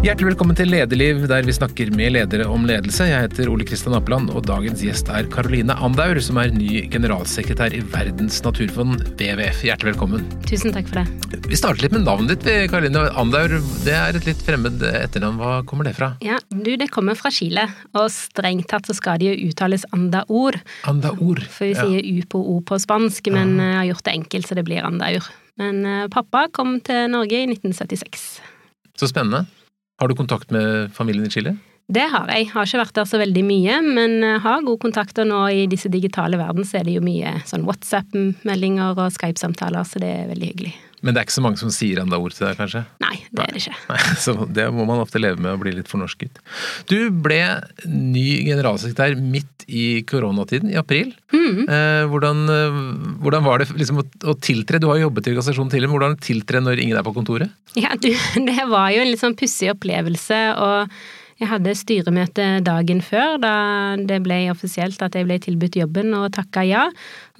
Hjertelig velkommen til Lederliv, der vi snakker med ledere om ledelse. Jeg heter Ole Kristian Appeland, og dagens gjest er Karoline Andaur, som er ny generalsekretær i Verdens naturfond, WWF. Hjertelig velkommen. Tusen takk for det. Vi starter litt med navnet ditt, Karoline. Andaur, det er et litt fremmed etternavn. Hva kommer det fra? Ja, du, Det kommer fra Chile, og strengt tatt så skal det jo uttales Andaur. Andaur. For vi sier U på O på spansk, men jeg har gjort det enkelt, så det blir Andaur. Men eh, pappa kom til Norge i 1976. Så spennende. Har du kontakt med familien i Chile? Det har jeg. Har ikke vært der så veldig mye, men har god kontakt. Og nå i disse digitale verden så er det jo mye sånn WhatsApp-meldinger og Skype-samtaler, så det er veldig hyggelig. Men det er ikke så mange som sier enda ord til deg, kanskje? Nei, det er det ikke. Nei, så det må man ofte leve med å bli litt fornorsket. Du ble ny generalsekretær midt i koronatiden, i april. Mm. Eh, hvordan, hvordan, var det liksom å tiltre? Du har jo jobbet i organisasjonen tidligere, men hvordan tiltre når ingen er på kontoret? Ja, du, det var jo en litt sånn pussig opplevelse. og jeg hadde styremøte dagen før, da det ble offisielt at jeg ble tilbudt jobben, og takka ja.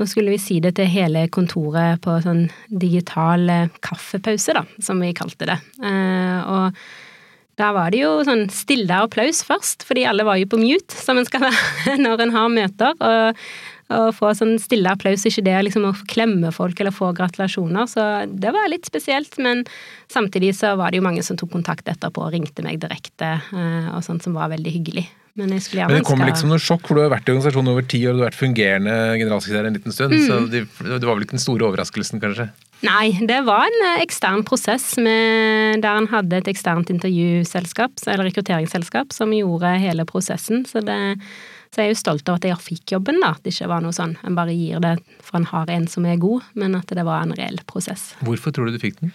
Så skulle vi si det til hele kontoret på sånn digital eh, kaffepause, da, som vi kalte det. Eh, og da var det jo sånn stille applaus først, fordi alle var jo på mute, som en skal være når en har møter. Og å få sånn stille applaus, ikke det liksom å klemme folk eller få gratulasjoner. Så det var litt spesielt, men samtidig så var det jo mange som tok kontakt etterpå og ringte meg direkte, eh, og sånt som var veldig hyggelig. Men, jeg skulle men det kommer liksom noe sjokk, for du har vært i organisasjonen over ti år, du har vært fungerende generalsekretær en liten stund, mm. så det, det, var vel ikke den store overraskelsen, kanskje? Nei, det var en eh, ekstern prosess med, der en hadde et eksternt intervjuselskap, eller rekrutteringsselskap, som gjorde hele prosessen. Så det så jeg er jo stolt over at jeg fikk jobben, da. At det ikke var noe sånn en bare gir det for en har en som er god, men at det var en reell prosess. Hvorfor tror du du fikk den?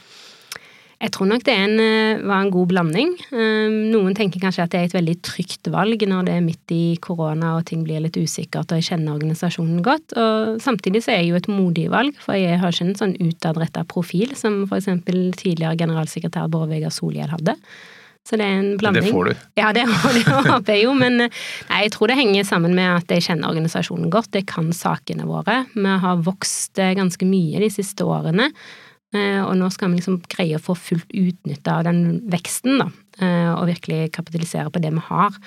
Jeg tror nok det en, eh, var en god blanding. Eh, noen tenker kanskje at det er et veldig trygt valg når det er midt i korona og ting blir litt usikkert og jeg kjenner organisasjonen godt. Og samtidig så er jeg jo et modig valg, for jeg har ikke en sånn utadretta profil som eksempel tidligere generalsekretær Bård Vegar Solhjell hadde. Så det er en blanding. Det får du. Ja, det, det håper jeg jo, men nei, jeg tror det henger sammen med at jeg kjenner organisasjonen godt. Jeg kan sakene våre. Vi har vokst eh, ganske mye de siste årene. Eh, og nå skal vi liksom greie å få fullt utnytte av den veksten, da. Eh, og virkelig kapitalisere på det vi har.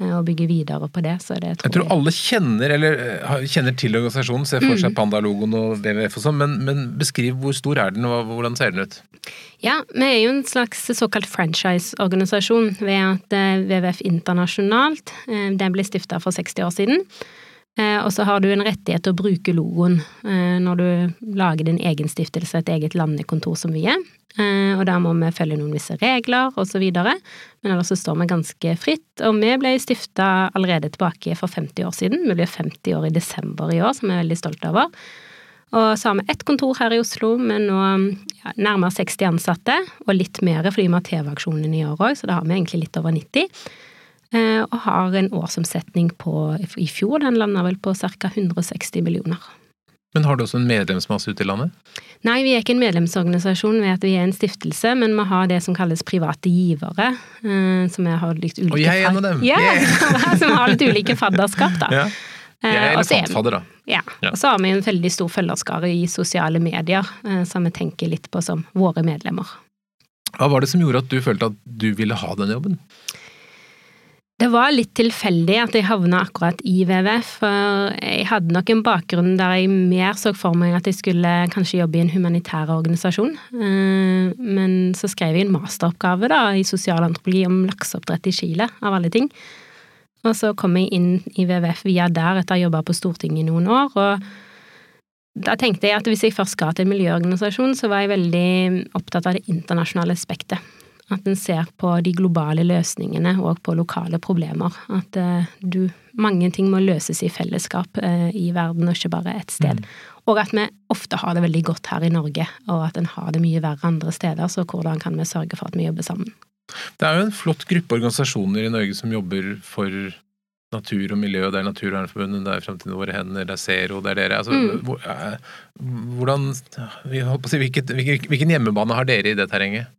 Eh, og bygge videre på det. Så det tror jeg tror jeg... alle kjenner, eller, kjenner til organisasjonen, ser for seg mm. Panda-logoen og WWF og sånn, men, men, beskriv hvor stor er den, og hvordan ser den ut? Ja, vi er jo en slags såkalt franchise-organisasjon ved at WWF internasjonalt, den ble stifta for 60 år siden. Og så har du en rettighet til å bruke logoen når du lager din egen stiftelse, et eget landekontor som vi er. Eh, og der må vi følge noen visse regler videre. Men ellers så står vi ganske fritt. Og vi ble stifta allerede tilbake for 50 år siden. Vi blir 50 år i desember i år, som vi er veldig stolte over. Og så har vi ett kontor her i Oslo med nå ja, nærmere 60 ansatte, og litt mer fordi vi har TV-aksjonen i år òg, så da har vi egentlig litt over 90. Eh, og har en årsomsetning på i fjor, den landa vel på ca. 160 millioner. Men har du også en medlemsmasse ute i landet? Nei, vi er ikke en medlemsorganisasjon ved at vi er en stiftelse, men vi har det som kalles private givere. Eh, som har litt ulike Og jeg er en av dem! Ja, yeah. som har litt ulike fadderskap, da. Ja. Jeg er eh, elefantfadder, da. Ja. Og så har vi en veldig stor følgerskare i sosiale medier, eh, som vi tenker litt på som våre medlemmer. Hva var det som gjorde at du følte at du ville ha den jobben? Det var litt tilfeldig at jeg havna akkurat i WWF, for jeg hadde nok en bakgrunn der jeg mer så for meg at jeg skulle kanskje jobbe i en humanitær organisasjon. Eh, men så skrev jeg en masteroppgave da, i sosialantropologi om lakseoppdrett i Chile, av alle ting. Og så kom jeg inn i WWF via der etter å ha jobba på Stortinget i noen år. og da tenkte jeg at hvis jeg først skal til en miljøorganisasjon, så var jeg veldig opptatt av det internasjonale aspektet. At en ser på de globale løsningene og på lokale problemer. At uh, du Mange ting må løses i fellesskap uh, i verden, og ikke bare ett sted. Mm. Og at vi ofte har det veldig godt her i Norge, og at en har det mye verre andre steder. Så hvordan kan vi sørge for at vi jobber sammen? Det er jo en flott gruppe organisasjoner i Norge som jobber for natur og miljø, det er Naturvernforbundet, det er Fremtiden våre hender, det er Zero, det er dere. Altså, mm. Eh, hvordan, hvilken, hvilken hjemmebane har dere i det terrenget?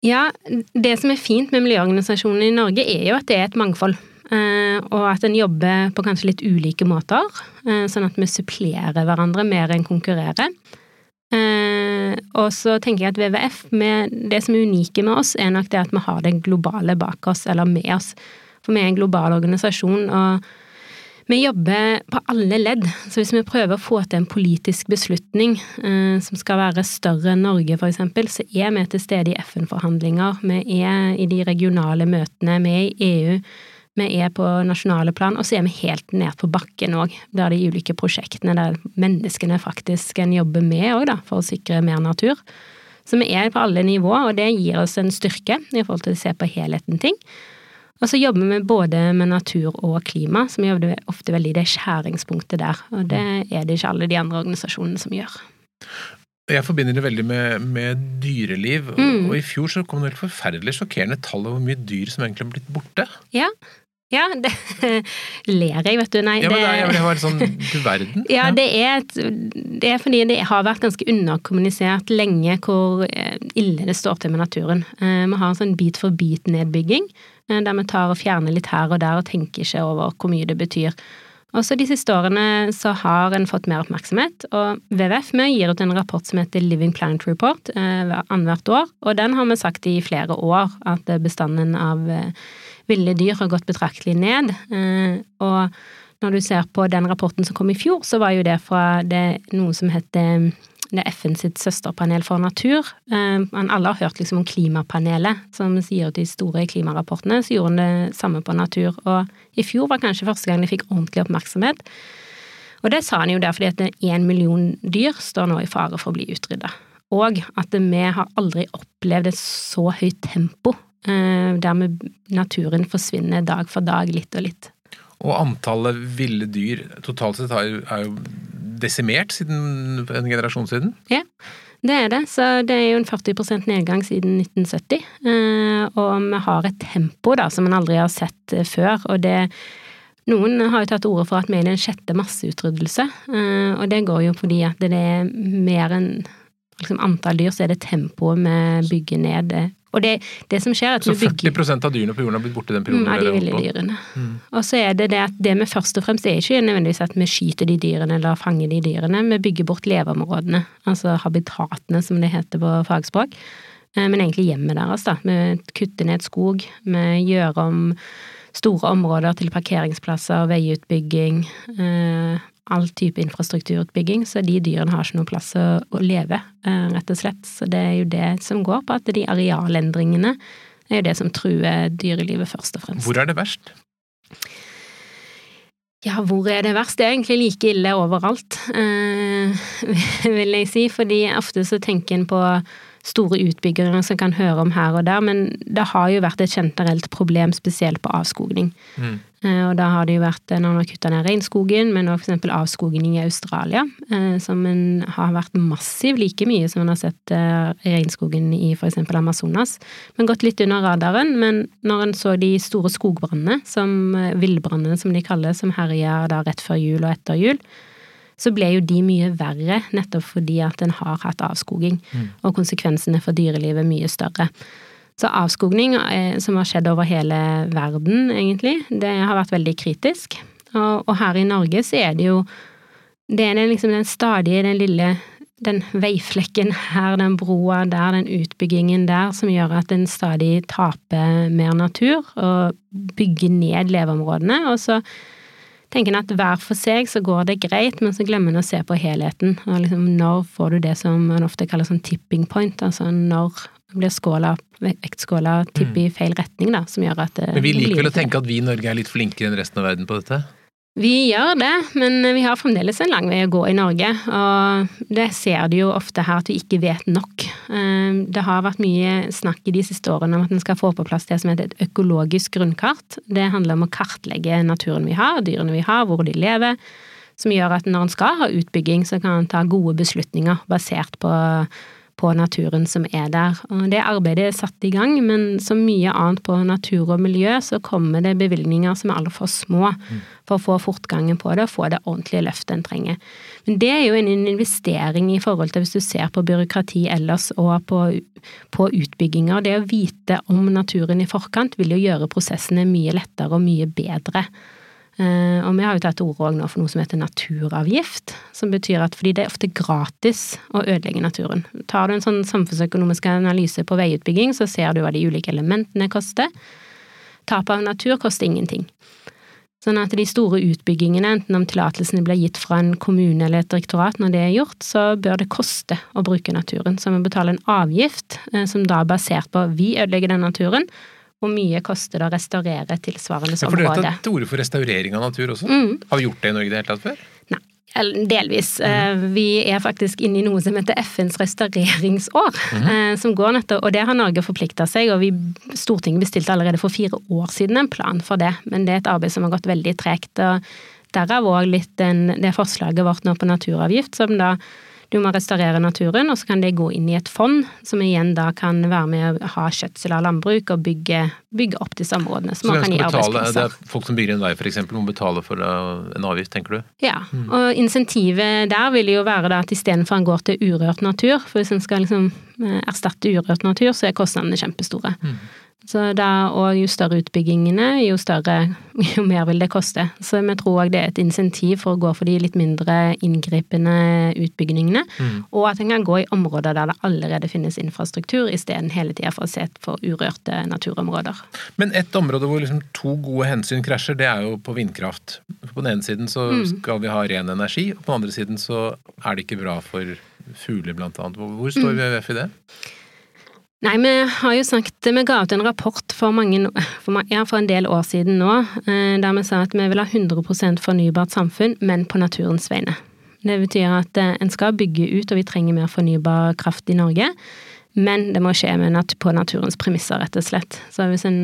Ja, det som er fint med miljøorganisasjonene i Norge, er jo at det er et mangfold. Eh, og at en jobber på kanskje litt ulike måter, eh, sånn at vi supplerer hverandre mer enn konkurrerer. Eh, og så tenker jeg at WWF, det som er unike med oss, er nok det at vi har det globale bak oss, eller med oss. For vi er en global organisasjon, og vi jobber på alle ledd. Så hvis vi prøver å få til en politisk beslutning eh, som skal være større enn Norge, eksempel, så er vi til stede i FN-forhandlinger, vi er i de regionale møtene, vi er i EU. Vi er på nasjonale plan, og så er vi helt ned på bakken òg. Der de ulike prosjektene der menneskene faktisk en jobber med òg, for å sikre mer natur. Så vi er på alle nivåer, og det gir oss en styrke i forhold til å se på helheten ting. Og så jobber vi både med natur og klima, som jobber ofte veldig i det skjæringspunktet der. Og det er det ikke alle de andre organisasjonene som gjør. Jeg forbinder det veldig med, med dyreliv, mm. og i fjor så kom det helt forferdelig sjokkerende tall over hvor mye dyr som egentlig har blitt borte. Ja, ja, det ler jeg, vet du. Nei, ja, men det, det var sånn du verden. Ja, det er, det er fordi det har vært ganske underkommunisert lenge hvor eh, ille det står til med naturen. Eh, vi har en sånn bit for bit-nedbygging, eh, der vi tar og fjerner litt her og der og tenker ikke over hvor mye det betyr. Og så De siste årene så har en fått mer oppmerksomhet, og WWF vi gir ut en rapport som heter Living Planet Report annethvert år, og den har vi sagt i flere år at bestanden av ville dyr har gått betraktelig ned. Eh, og når du ser på den rapporten som kom i fjor, så var jo det fra det, noe som heter det er FN sitt søsterpanel for natur. Eh, alle har hørt liksom om Klimapanelet, som sier ut de store klimarapportene. Så gjorde det samme på natur. Og i fjor var kanskje første gang de fikk ordentlig oppmerksomhet. Og det sa han jo der fordi at én million dyr står nå i fare for å bli utrydda. Og at vi har aldri opplevd et så høyt tempo Eh, der naturen forsvinner dag for dag, litt og litt. Og antallet ville dyr totalt sett er jo desimert siden en generasjon siden? Ja, det er det. Så det er jo en 40% nedgang siden 1970. Eh, og vi har et tempo da som en aldri har sett eh, før. og det noen har jo tatt ordet for at vi er i den sjette masseutryddelse, og det går jo fordi at det er mer enn liksom, antall dyr, så er det tempoet vi bygger ned og det, det som skjer at Så 40 bygger, av dyrene på jorden har blitt borte i den perioden? Mm, av de ville dyrene. Mm. Og så er det det at det vi først og fremst er ikke nødvendigvis at vi skyter de dyrene eller fanger de dyrene, vi bygger bort leveområdene, altså habitatene som det heter på fagspråk. Eh, men egentlig hjemmet deres, da. Vi kutter ned skog, vi gjør om store områder til parkeringsplasser, veiutbygging, eh, all type infrastrukturutbygging, så de dyrene har ikke noe plass å, å leve, eh, rett og slett. Så det er jo det som går på at de arealendringene er jo det som truer dyrelivet først og fremst. Hvor er det verst? Ja, hvor er det verst? Det er egentlig like ille overalt, eh, vil jeg si. Fordi ofte så tenker en på store utbyggere som kan høre om her og der, men det har jo vært et generelt problem, spesielt på avskogning. Mm. Eh, og da har det jo vært når man har kutta ned regnskogen, men også f.eks. avskogning i Australia, eh, som en har vært massiv, like mye som man har sett eh, regnskogen i f.eks. Amazonas. Men gått litt under radaren. Men når en så de store skogbrannene, som villbrannene som de kaller, som herja da rett før jul og etter jul, så ble jo de mye verre nettopp fordi at en har hatt avskoging, mm. og konsekvensene for dyrelivet mye større. Så avskoging, eh, som har skjedd over hele verden, egentlig, det har vært veldig kritisk. Og, og her i Norge så er det jo Det er liksom den stadige, den lille den veiflekken her, den broa der, den utbyggingen der, som gjør at en stadig taper mer natur og bygger ned leveområdene. Og så tenker en at hver for seg så går det greit, men så glemmer en å se på helheten. Og liksom når får du det som man ofte kaller sånn tipping point, altså når blir skåla, vektskåla tipper i mm. feil retning, da, som gjør at Men vi liker vel å tenke at vi i Norge er litt flinkere enn resten av verden på dette? Vi gjør det, men vi har fremdeles en lang vei å gå i Norge. Og det ser du jo ofte her at vi ikke vet nok. Eh, det har vært mye snakk i de siste årene om at en skal få på plass det som heter et økologisk grunnkart. Det handler om å kartlegge naturen vi har, dyrene vi har, hvor de lever. Som gjør at når en skal ha utbygging, så kan en ta gode beslutninger basert på på naturen som er der. Og det arbeidet er satt i gang, men som mye annet på natur og miljø, så kommer det bevilgninger som er altfor små for å få fortgangen på det og få det ordentlige løftet en trenger. Men det er jo en investering i forhold til hvis du ser på byråkrati ellers og på, på utbygginger. Det å vite om naturen i forkant vil jo gjøre prosessene mye lettere og mye bedre. Eh, og vi har jo tatt til orde nå for noe som heter naturavgift, som betyr at fordi det er ofte gratis å ødelegge naturen. Tar du en sånn samfunnsøkonomisk analyse på veiutbygging, så ser du hva de ulike elementene koster. Tap av natur koster ingenting. Sånn at de store utbyggingene, enten om tillatelsene blir gitt fra en kommune eller et direktorat, når det er gjort, så bør det koste å bruke naturen. Så vi betaler en avgift eh, som da er basert på vi ødelegger den naturen, hvor mye koster det å restaurere tilsvarende ja, område. For dere tatt til orde for restaurering av natur også? Mm. Har vi gjort det i Norge i det hele tatt før? Nei. Delvis. Mm. Vi er faktisk inne i noe som heter FNs restaureringsår. Mm. som går nettopp, og Det har Norge forplikta seg, og vi, Stortinget bestilte allerede for fire år siden en plan for det. Men det er et arbeid som har gått veldig tregt. og Derav òg litt den, det forslaget vårt nå på naturavgift, som da du må restaurere naturen, og så kan det gå inn i et fond, som igjen da kan være med å ha skjøtsel av landbruk og bygge, bygge opp disse områdene. Så, så man kan gi arbeidsplasser. Det er folk som bygger en vei f.eks. må betale for uh, en avgift, tenker du? Ja, mm. og insentivet der vil jo være da at istedenfor en går til urørt natur, for hvis en skal liksom eh, erstatte urørt natur, så er kostnadene kjempestore. Mm. Så da, og jo større utbyggingene, jo større, jo mer vil det koste. Så vi tror òg det er et insentiv for å gå for de litt mindre inngripende utbyggingene. Mm. Og at en kan gå i områder der det allerede finnes infrastruktur, isteden hele tida for å se på urørte naturområder. Men et område hvor liksom to gode hensyn krasjer, det er jo på vindkraft. På den ene siden så mm. skal vi ha ren energi, og på den andre siden så er det ikke bra for fugler, blant annet. Hvor står mm. WWF i det? Nei, vi har jo sagt Vi ga ut en rapport for, mange, for, ja, for en del år siden nå, eh, der vi sa at vi vil ha 100% fornybart samfunn, men på naturens vegne. Det betyr at eh, en skal bygge ut, og vi trenger mer fornybar kraft i Norge. Men det må skje nat på naturens premisser, rett og slett. Så hvis en,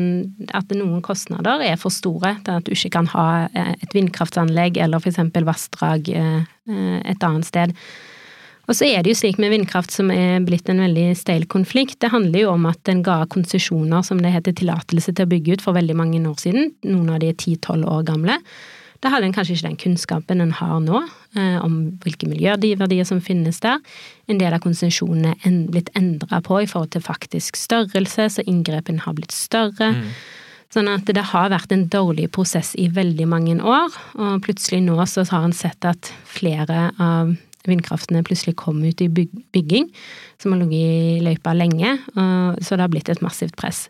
at noen kostnader er for store til at du ikke kan ha eh, et vindkraftanlegg eller f.eks. vassdrag et annet sted, og så er det jo slik med vindkraft som er blitt en veldig steil konflikt. Det handler jo om at den ga konsesjoner, som det heter, tillatelse til å bygge ut for veldig mange år siden. Noen av de er ti-tolv år gamle. Da hadde en kanskje ikke den kunnskapen en har nå, eh, om hvilke miljøverdier som finnes der. En del av konsesjonene er blitt endra på i forhold til faktisk størrelse, så inngrepen har blitt større. Mm. Sånn at det har vært en dårlig prosess i veldig mange år, og plutselig nå så har en sett at flere av vindkraftene plutselig kom ut i bygging, som har ligget i løypa lenge, så det har blitt et massivt press.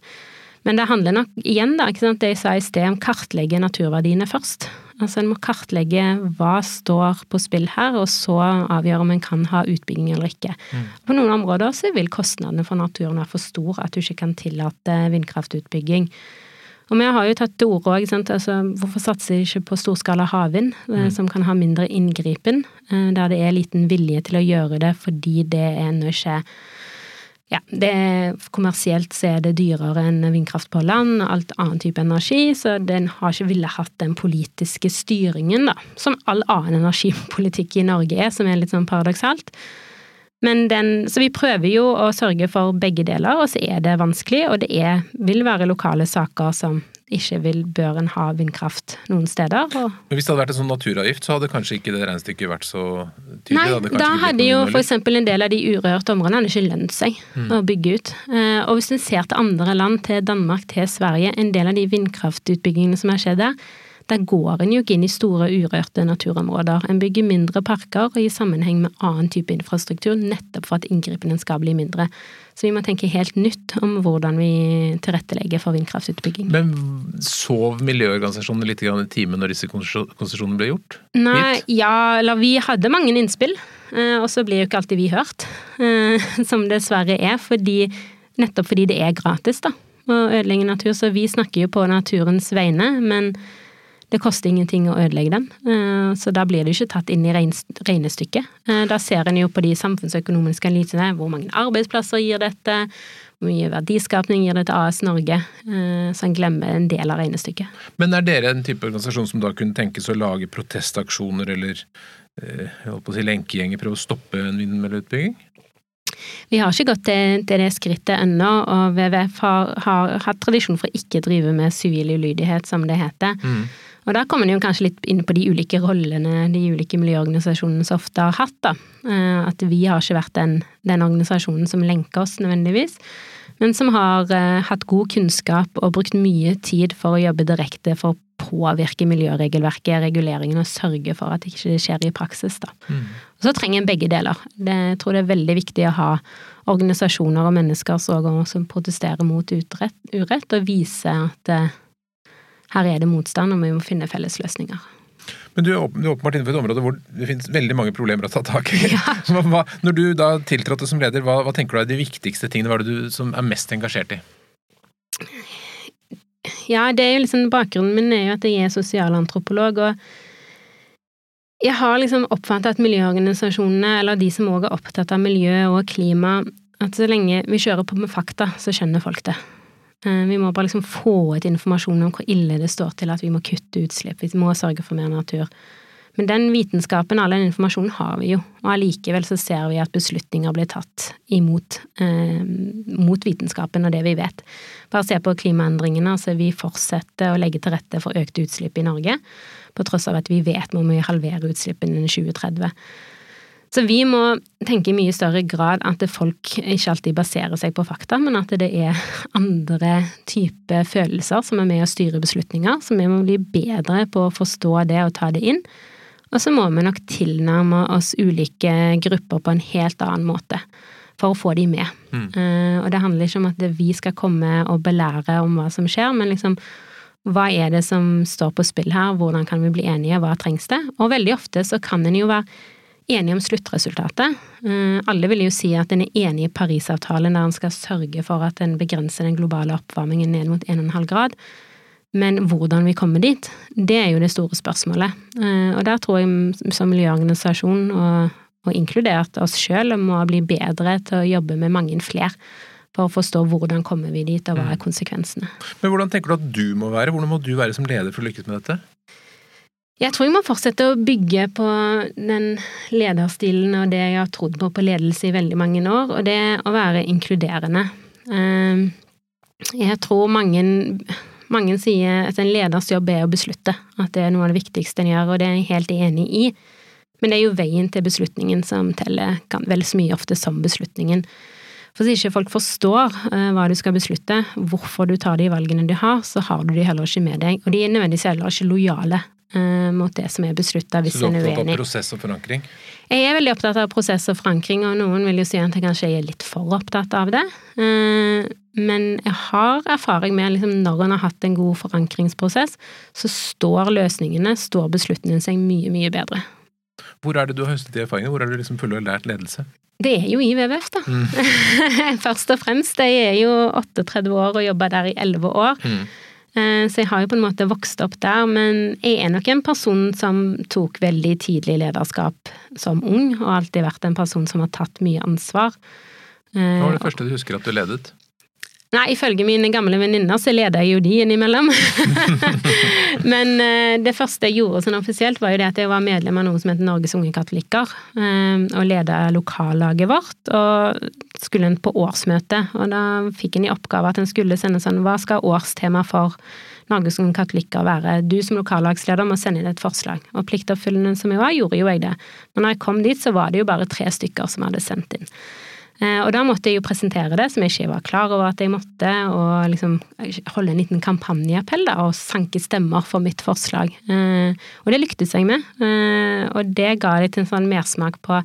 Men det handler nok igjen, da, ikke sant, det jeg sa i sted, om kartlegge naturverdiene først. Altså en må kartlegge hva står på spill her, og så avgjøre om en kan ha utbygging eller ikke. Mm. På noen områder så vil kostnadene for naturen være for store at du ikke kan tillate vindkraftutbygging. Og vi har jo tatt til orde òg, altså, hvorfor satser de ikke på storskala havvind, eh, mm. som kan ha mindre inngripen, eh, der det er liten vilje til å gjøre det fordi det er ennå ikke ja, det er, kommersielt så er det dyrere enn vindkraft på land og alt annen type energi, så den har ikke ville hatt den politiske styringen, da, som all annen energipolitikk i Norge er, som er litt sånn paradoksalt. Men den, så vi prøver jo å sørge for begge deler, og så er det vanskelig, og det er, vil være lokale saker som ikke vil, bør en ha vindkraft noen steder. Og... Men Hvis det hadde vært en sånn naturavgift, så hadde kanskje ikke det regnestykket vært så tydelig? Nei, hadde da hadde jo eksempel en del av de urørte områdene hadde ikke lønt seg mm. å bygge ut. Eh, og hvis en ser til andre land, til Danmark, til Sverige, en del av de vindkraftutbyggingene som har skjedd der, der går en jo ikke inn i store urørte naturområder. En bygger mindre parker og i sammenheng med annen type infrastruktur, nettopp for at inngripene skal bli mindre. Så vi må tenke helt nytt om hvordan vi tilrettelegger for vindkraftutbygging. Men sov miljøorganisasjonene litt i timen når disse konsesjonene ble gjort? Nei, Hit? ja, eller vi hadde mange innspill. Eh, og så blir jo ikke alltid vi hørt, eh, som dessverre er, fordi, nettopp fordi det er gratis, da, å ødelegge natur. Så vi snakker jo på naturens vegne, men det koster ingenting å ødelegge den, eh, så da blir det jo ikke tatt inn i regnestykket. Eh, da ser en jo på de samfunnsøkonomiske analysene, hvor mange arbeidsplasser gir dette, hvor mye verdiskapning gir det til AS Norge, eh, så en glemmer en del av regnestykket. Men er dere en type organisasjon som da kunne tenkes å lage protestaksjoner eller jeg holdt på å si lenkegjenger, prøve å stoppe en vindmølleutbygging? Vi har ikke gått til, til det skrittet ennå, og WWF har, har, hatt tradisjon for å ikke drive med sivil ulydighet, som det heter. Mm. Og da kommer en jo kanskje litt inn på de ulike rollene de ulike miljøorganisasjonene så ofte har hatt, da. Eh, at vi har ikke vært den, den organisasjonen som lenker oss nødvendigvis, men som har uh, hatt god kunnskap og brukt mye tid for å jobbe direkte for å påvirke miljøregelverket, reguleringen, og sørge for at det ikke skjer i praksis, da. Mm. Og så trenger en begge deler. Det, jeg tror det er veldig viktig å ha organisasjoner og mennesker som protesterer mot urett, urett og vise at eh, her er det motstand, og vi må finne felles løsninger. Men du er åpenbart innenfor et område hvor det finnes veldig mange problemer å ta tak i. Ja. Hva, når du da tiltrådte som leder, hva, hva, tenker du er de viktigste tingene? Hva er det du som er mest engasjert i? Ja, det er jo liksom Bakgrunnen min er jo at jeg er sosialantropolog, og jeg har liksom oppfattet at miljøorganisasjonene, eller de som òg er opptatt av miljø og klima, at så lenge vi kjører på med fakta, så skjønner folk det. Eh, vi må bare liksom få ut informasjon om hvor ille det står til at vi må kutte utslipp, vi må sørge for mer natur. Men den vitenskapen, all den informasjonen har vi jo, og allikevel så ser vi at beslutninger blir tatt imot eh, mot vitenskapen og det vi vet. Bare se på klimaendringene, altså vi fortsetter å legge til rette for økte utslipp i Norge, på tross av at vi vet vi må halvere utslippene innen 2030. Så vi må tenke i mye større grad at folk ikke alltid baserer seg på fakta, men at det er andre typer følelser som er med å styre beslutninger, så vi må bli bedre på å forstå det og ta det inn. Og så må vi nok tilnærme oss ulike grupper på en helt annen måte for å få de med. Mm. Uh, og det handler ikke om at vi skal komme og belære om hva som skjer, men liksom hva er det som står på spill her, hvordan kan vi bli enige, hva trengs det? Og veldig ofte så kan en jo være enige om sluttresultatet. Uh, alle vil jo si at en er enig i Parisavtalen der en skal sørge for at en begrenser den globale oppvarmingen ned mot 1,5 grad. Men hvordan vi kommer dit, det er jo det store spørsmålet. Eh, og der tror jeg som miljøorganisasjon, og, og inkludert oss sjøl, må bli bedre til å jobbe med mange flere. For å forstå hvordan kommer vi dit, og hva er mm. konsekvensene. Men hvordan tenker du at du må være? Hvordan må du være som leder for å lykkes med dette? Jeg tror jeg må fortsette å bygge på den lederstilen og det jeg har trodd på på ledelse i veldig mange år, og det å være inkluderende. Eh, jeg tror mange mange sier at en leders jobb er å beslutte, at det er noe av det viktigste en gjør, og det er jeg helt enig i. Men det er jo veien til beslutningen som teller vel så mye ofte som beslutningen. For hvis ikke folk forstår uh, hva du skal beslutte, hvorfor du tar de valgene du har, så har du de heller ikke med deg. Og de er nødvendigvis heller ikke lojale uh, mot det som er beslutta, hvis en er uenig. Så du er opptatt av prosess og forankring? Jeg er veldig opptatt av prosess og forankring, og noen vil jo si at jeg kanskje er litt for opptatt av det. Uh, men jeg har erfaring med liksom, når en har hatt en god forankringsprosess, så står løsningene, står beslutningene seg mye, mye bedre. Hvor er det du har høstet de erfaringene? Hvor er du liksom full og lært ledelse? Det er jo i WWF, da. Mm. Først og fremst. Jeg er jo 38 år og jobba der i 11 år. Mm. Eh, så jeg har jo på en måte vokst opp der, men jeg er nok en person som tok veldig tidlig lederskap som ung, og alltid vært en person som har tatt mye ansvar. Hva var det første du husker at du ledet? Nei, ifølge mine gamle venninner så leder jeg jo de innimellom. Men uh, det første jeg gjorde sånn offisielt, var jo det at jeg var medlem av noe som heter Norges unge katolikker. Uh, og leda lokallaget vårt. Og skulle en på årsmøte. Og da fikk en i oppgave at en skulle sende sånn Hva skal årstema for Norges unge katolikker være? Du som lokallagsleder må sende inn et forslag. Og pliktoppfyllende som jeg var, gjorde jo jeg det. Men når jeg kom dit, så var det jo bare tre stykker som hadde sendt inn. Eh, og da måtte jeg jo presentere det, som jeg ikke var klar over at jeg måtte, og liksom holde en liten kampanjeappell da, og sanke stemmer for mitt forslag. Eh, og det lyktes jeg med, eh, og det ga litt en sånn mersmak på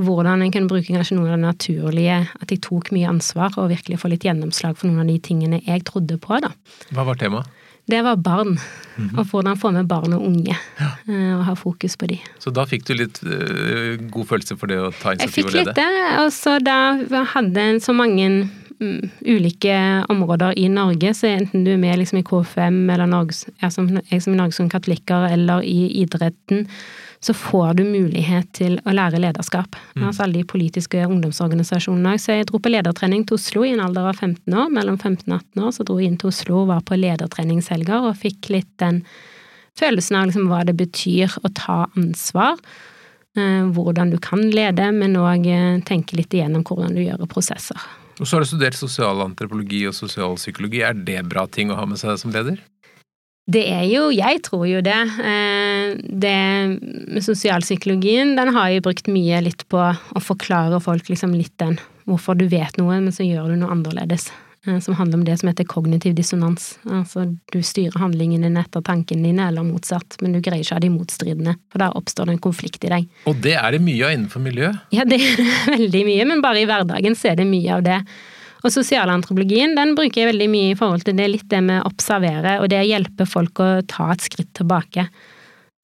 hvordan en kunne bruke kanskje noe av det naturlige, at jeg tok mye ansvar og virkelig få litt gjennomslag for noen av de tingene jeg trodde på, da. Hva var temaet? Det var barn. Mm -hmm. Og hvordan få med barn og unge, ja. Eh, og ha fokus på de. Så da fikk du litt uh, god følelse for det å ta initiativ og lede? Jeg fikk litt det, og så da hadde så mange ulike områder i Norge, så enten du er med liksom i KFM eller Norges, jeg som, jeg som Norges katolikker eller i idretten, så får du mulighet til å lære lederskap. Mm. Altså alle de politiske ungdomsorganisasjonene. Så jeg dro på ledertrening til Oslo i en alder av 15 år. Mellom 15 og 18 år så dro jeg inn til Oslo og var på ledertreningshelger og fikk litt den følelsen av liksom hva det betyr å ta ansvar. Eh, hvordan du kan lede, men òg eh, tenke litt igjennom hvordan du gjør prosesser. Og så har du studert sosialantropologi og sosialpsykologi. Er det bra ting å ha med seg som leder? Det er jo Jeg tror jo det. Eh, det sosialpsykologien, den har jeg brukt mye litt på å forklare folk liksom litt den hvorfor du vet noe, men så gjør du noe annerledes. Som handler om det som heter kognitiv dissonans. Altså du styrer handlingene dine etter tankene dine, eller motsatt, men du greier ikke å ha de motstridende, for da oppstår det en konflikt i deg. Og det er det mye av innenfor miljøet? Ja, det er veldig mye, men bare i hverdagen så er det mye av det. Og sosialantropologien den bruker jeg veldig mye i forhold til det litt det med å observere, og det å hjelpe folk å ta et skritt tilbake.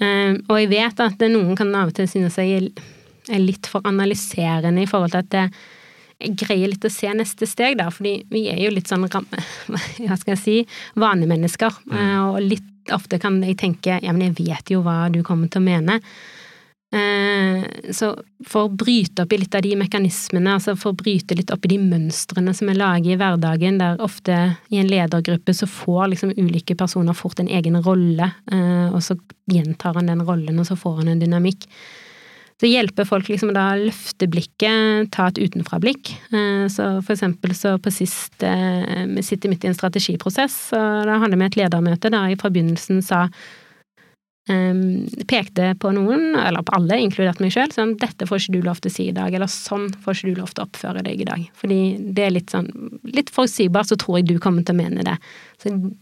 Og jeg vet at noen kan av og til synes jeg er litt for analyserende i forhold til at det, jeg greier litt å se neste steg, da, fordi vi er jo litt sånn ramme, hva skal jeg si, vanemennesker. Mm. Og litt ofte kan jeg tenke ja, men jeg vet jo hva du kommer til å mene. Så for å bryte opp i litt av de mekanismene, altså for å bryte litt opp i de mønstrene som er laget i hverdagen, der ofte i en ledergruppe så får liksom ulike personer fort en egen rolle, og så gjentar han den rollen, og så får han en dynamikk. Så hjelper folk liksom da å løfte blikket, ta et utenfra-blikk. Så for eksempel så på sist Vi sitter midt i en strategiprosess, og da hadde vi et ledermøte der jeg fra begynnelsen sa um, Pekte på noen, eller på alle, inkludert meg sjøl, sånn 'dette får ikke du lov til å si i dag', eller 'sånn får ikke du lov til å oppføre deg i dag'. Fordi det er litt sånn Litt forutsigbart, så tror jeg du kommer til å mene det.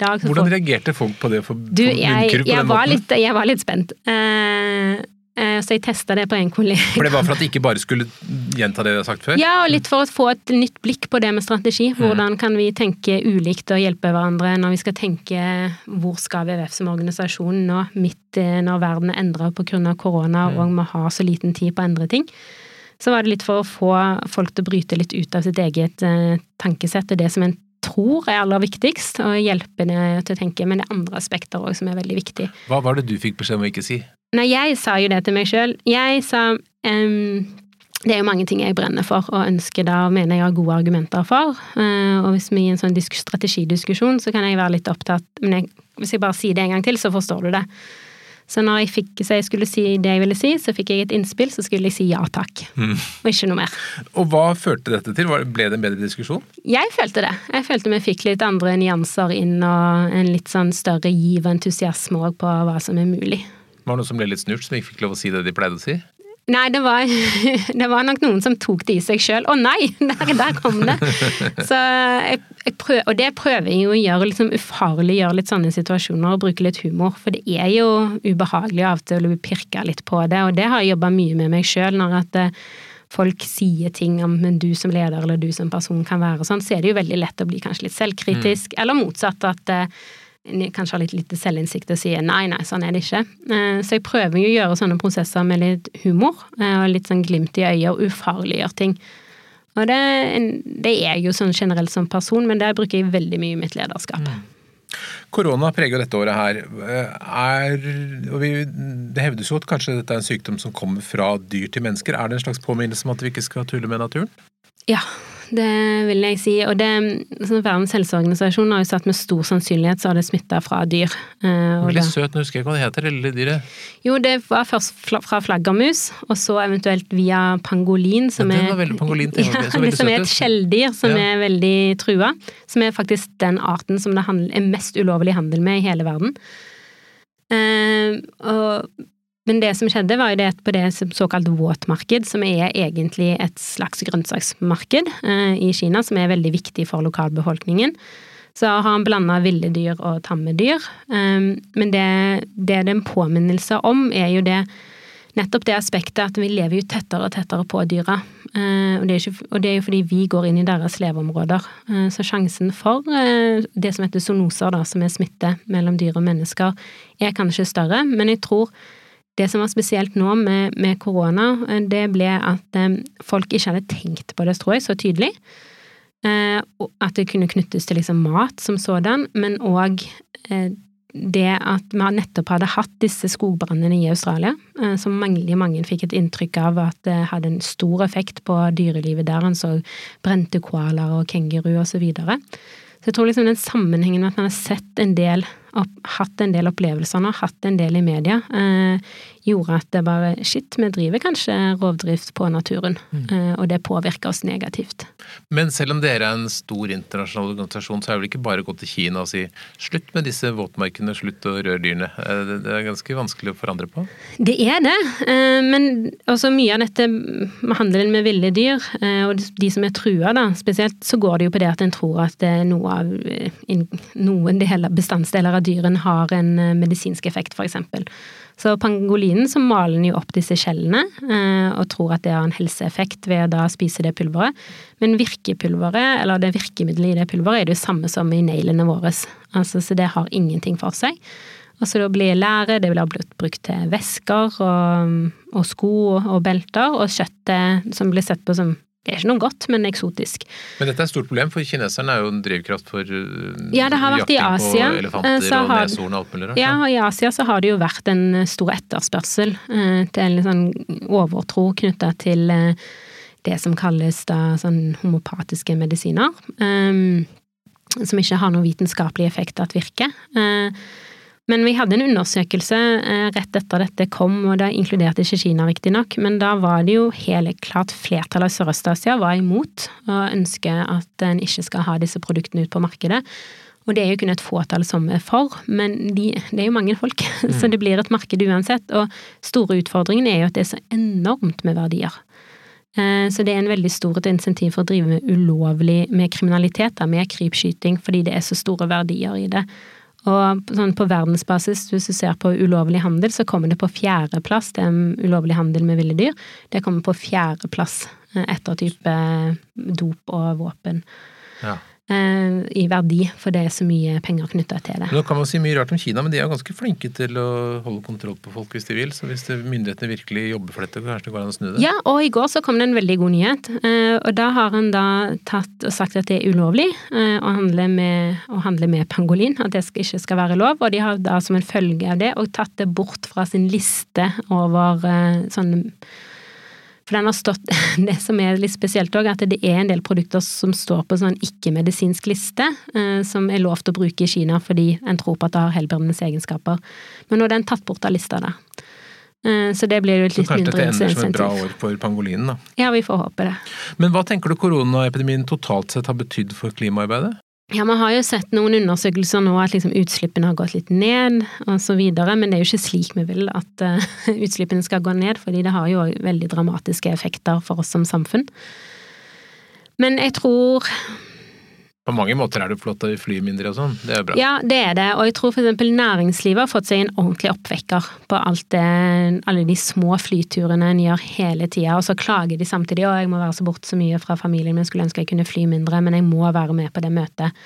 Dag, Hvordan får... reagerte folk på det? For, du, jeg, jeg, jeg, var litt, jeg, var litt, spent. Eh, så jeg testa det på en kollega. For det var for at de ikke bare skulle gjenta det du har sagt før? Ja, og litt for å få et nytt blikk på det med strategi. Mm. Hvordan kan vi tenke ulikt og hjelpe hverandre når vi skal tenke hvor skal WWF som organisasjon nå, midt når verden er endra pga. korona mm. og vi har så liten tid på å endre ting. Så var det litt for å få folk til å bryte litt ut av sitt eget eh, tankesett og det som en tror er aller viktigst, og hjelpe det til å tenke, men det er andre aspekter òg som er veldig viktig. Hva var det du fikk beskjed om å ikke si? Nei, jeg sa jo det til meg sjøl. Jeg sa um, det er jo mange ting jeg brenner for og ønsker da, og mener jeg har gode argumenter for. Uh, og hvis vi er i en sånn strategidiskusjon, så kan jeg være litt opptatt Men jeg, hvis jeg bare sier det en gang til, så forstår du det. Så når jeg fikk så jeg skulle si det jeg ville si, så fikk jeg et innspill, så skulle jeg si ja takk. Mm. Og ikke noe mer. Og hva førte dette til? Ble det en bedre diskusjon? Jeg følte det. Jeg følte vi fikk litt andre nyanser inn, og en litt sånn større giv og entusiasme òg på hva som er mulig. Var det noen som ble litt snurt, som ikke fikk lov å si det de pleide å si? Nei, det var, det var nok noen som tok det i seg sjøl. Å nei, der, der, kom det! Så jeg, jeg prøv, og det prøver jeg jo å gjøre, liksom ufarliggjøre litt sånne situasjoner og bruke litt humor. For det er jo ubehagelig av og til å bli pirka litt på det, og det har jeg jobba mye med meg sjøl. Når at eh, folk sier ting om men du som leder eller du som person kan være sånn, så er det jo veldig lett å bli kanskje litt selvkritisk, mm. eller motsatt at eh, kanskje har litt lite selvinnsikt og sier nei, nei, sånn er det ikke. Eh, så jeg prøver jo å gjøre sånne prosesser med litt humor eh, og litt sånn glimt i øyet og ufarliggjøre ting. Og det, det, er jeg jo sånn generelt som person, men det bruker jeg veldig mye i mitt lederskap. Mm. Korona preger dette året her. Er, og vi, det hevdes jo at kanskje dette er en sykdom som kommer fra dyr til mennesker. Er det en slags påminnelse om at vi ikke skal tulle med naturen? Ja, det vil jeg si. Og det, sånn Verdens helseorganisasjon har jo sagt med stor sannsynlighet så har det smitta fra dyr. Eh, Veldig søt, nå husker jeg ikke hva det heter, det lille dyret? Jo, det var først fra flaggermus, og så eventuelt via pangolin, som ja, er, pangolin, ja, det som er et skjelldyr som ja. er veldig trua. Som er faktisk den arten som det er mest ulovlig handel med i hele verden. Uh, og men det som skjedde, var jo det på det såkalt våtmarked, som er egentlig et slags grønnsaksmarked eh, i Kina, som er veldig viktig for lokalbefolkningen. Så har han blanda ville dyr og tamme dyr. Um, men det, det er en påminnelse om, er jo det nettopp det aspektet at vi lever jo tettere og tettere på dyra. Uh, og, det ikke, og, det er jo fordi vi går inn i deres leveområder. Uh, så sjansen for uh, det som heter zoonoser, da, som er smitte mellom dyr og mennesker, er kanskje større. Men jeg tror det som var spesielt nå med, med korona, eh, det ble at eh, folk ikke hadde tenkt på det, tror jeg, så tydelig. Eh, at det kunne knyttes til liksom mat som sådan, men òg eh, det at vi nettopp hadde hatt disse skogbrannene i Australia, eh, som mange, mange fikk et inntrykk av at det hadde en stor effekt på dyrelivet der. En så brente koalaer og kenguru og så videre. Så jeg tror liksom den sammenhengen med at man har sett en del hatt en del opplevelser nå, hatt en del i media, eh, gjorde at det bare Shit, vi driver kanskje rovdrift på naturen, mm. eh, og det påvirker oss negativt. Men selv om dere er en stor internasjonal organisasjon, så er det vel ikke bare å gå til Kina og si slutt med disse våtmarkene, slutt å røre dyrene. Eh, det er ganske vanskelig å forandre på? Det er det, eh, men også mye av dette med handelen med ville dyr, eh, og de som er trua, da, spesielt, så går det jo på det at en tror at noe av, noen deler, bestandsdeler av dyren har en medisinsk effekt, eksempel. Så pangolinen så maler jo opp disse skjellene eh, og tror at det har en helseeffekt ved å da spise det pulveret. Men virkepulveret, eller det virkemiddelet i det pulveret, er det jo samme som i neglene våre. Altså, så det har ingenting for seg. Og så da blir lære, det blir brukt til vesker og, og sko og belter, og kjøttet som blir sett på som det er ikke noe godt, men eksotisk. Men dette er et stort problem, for kineserne er jo en drivkraft for uh, ja, det har vært i Asia, på elefanter og har, neshorn og alt mulig rart. Ja, og i Asia så har det jo vært en stor etterspørsel uh, til en sånn overtro knytta til det som kalles da sånn homopatiske medisiner. Som ikke har noen vitenskapelig effekt at virker. Uh, men vi hadde en undersøkelse eh, rett etter dette kom, og det inkluderte ikke Kina riktignok, men da var det jo helt klart flertallet av Sørøst-Asia var imot og ønsker at en ikke skal ha disse produktene ut på markedet. Og det er jo kun et fåtall som er for, men de, det er jo mange folk, mm. så det blir et marked uansett. Og store utfordringen er jo at det er så enormt med verdier. Eh, så det er en veldig stort insentiv for å drive med ulovlig med kriminalitet, med krypskyting, fordi det er så store verdier i det. Og sånn på verdensbasis, hvis du ser på ulovlig handel, så kommer det på fjerdeplass. Det er ulovlig handel med ville dyr. Det kommer på fjerdeplass eh, etter type dop og våpen. Ja. Eh, i verdi, for det er så mye penger knytta til det. Nå kan man si mye rart om Kina, men de er ganske flinke til å holde kontroll på folk hvis de vil. Så hvis myndighetene virkelig jobber for dette, kanskje det går an å snu det? Ja, og i går så kom det en veldig god nyhet. Eh, og da har en da tatt og sagt at det er ulovlig eh, å handle med, å handle med pangolin, at det ikke skal være lov. Og de har da som en følge av det og tatt det bort fra sin liste over sånne for den har stått Det som er litt spesielt òg, at det er en del produkter som står på sånn ikke-medisinsk liste, eh, som er lov til å bruke i Kina fordi en tror på at det har helbredende egenskaper. Men nå er den tatt bort av lista der. Eh, så det blir jo litt mindre insentiv. Kanskje dette ender som et bra år for pangolinen, da. Ja, vi får håpe det. Men hva tenker du koronaepidemien totalt sett har betydd for klimaarbeidet? Ja, vi har jo sett noen undersøkelser nå at liksom utslippene har gått litt ned videre, men det er jo ikke slik vi vil at uh, utslippene skal gå ned, fordi det har jo veldig dramatiske effekter for oss som samfunn. Men jeg tror på mange måter er det flott at vi flyr mindre og sånn, det er bra. Ja, det er det, og jeg tror eksempel næringslivet har fått seg en ordentlig oppvekker på alt det, alle de små flyturene en gjør hele tida, og så klager de samtidig og jeg må være så borte så mye fra familien min, skulle ønske jeg kunne fly mindre, men jeg må være med på det møtet.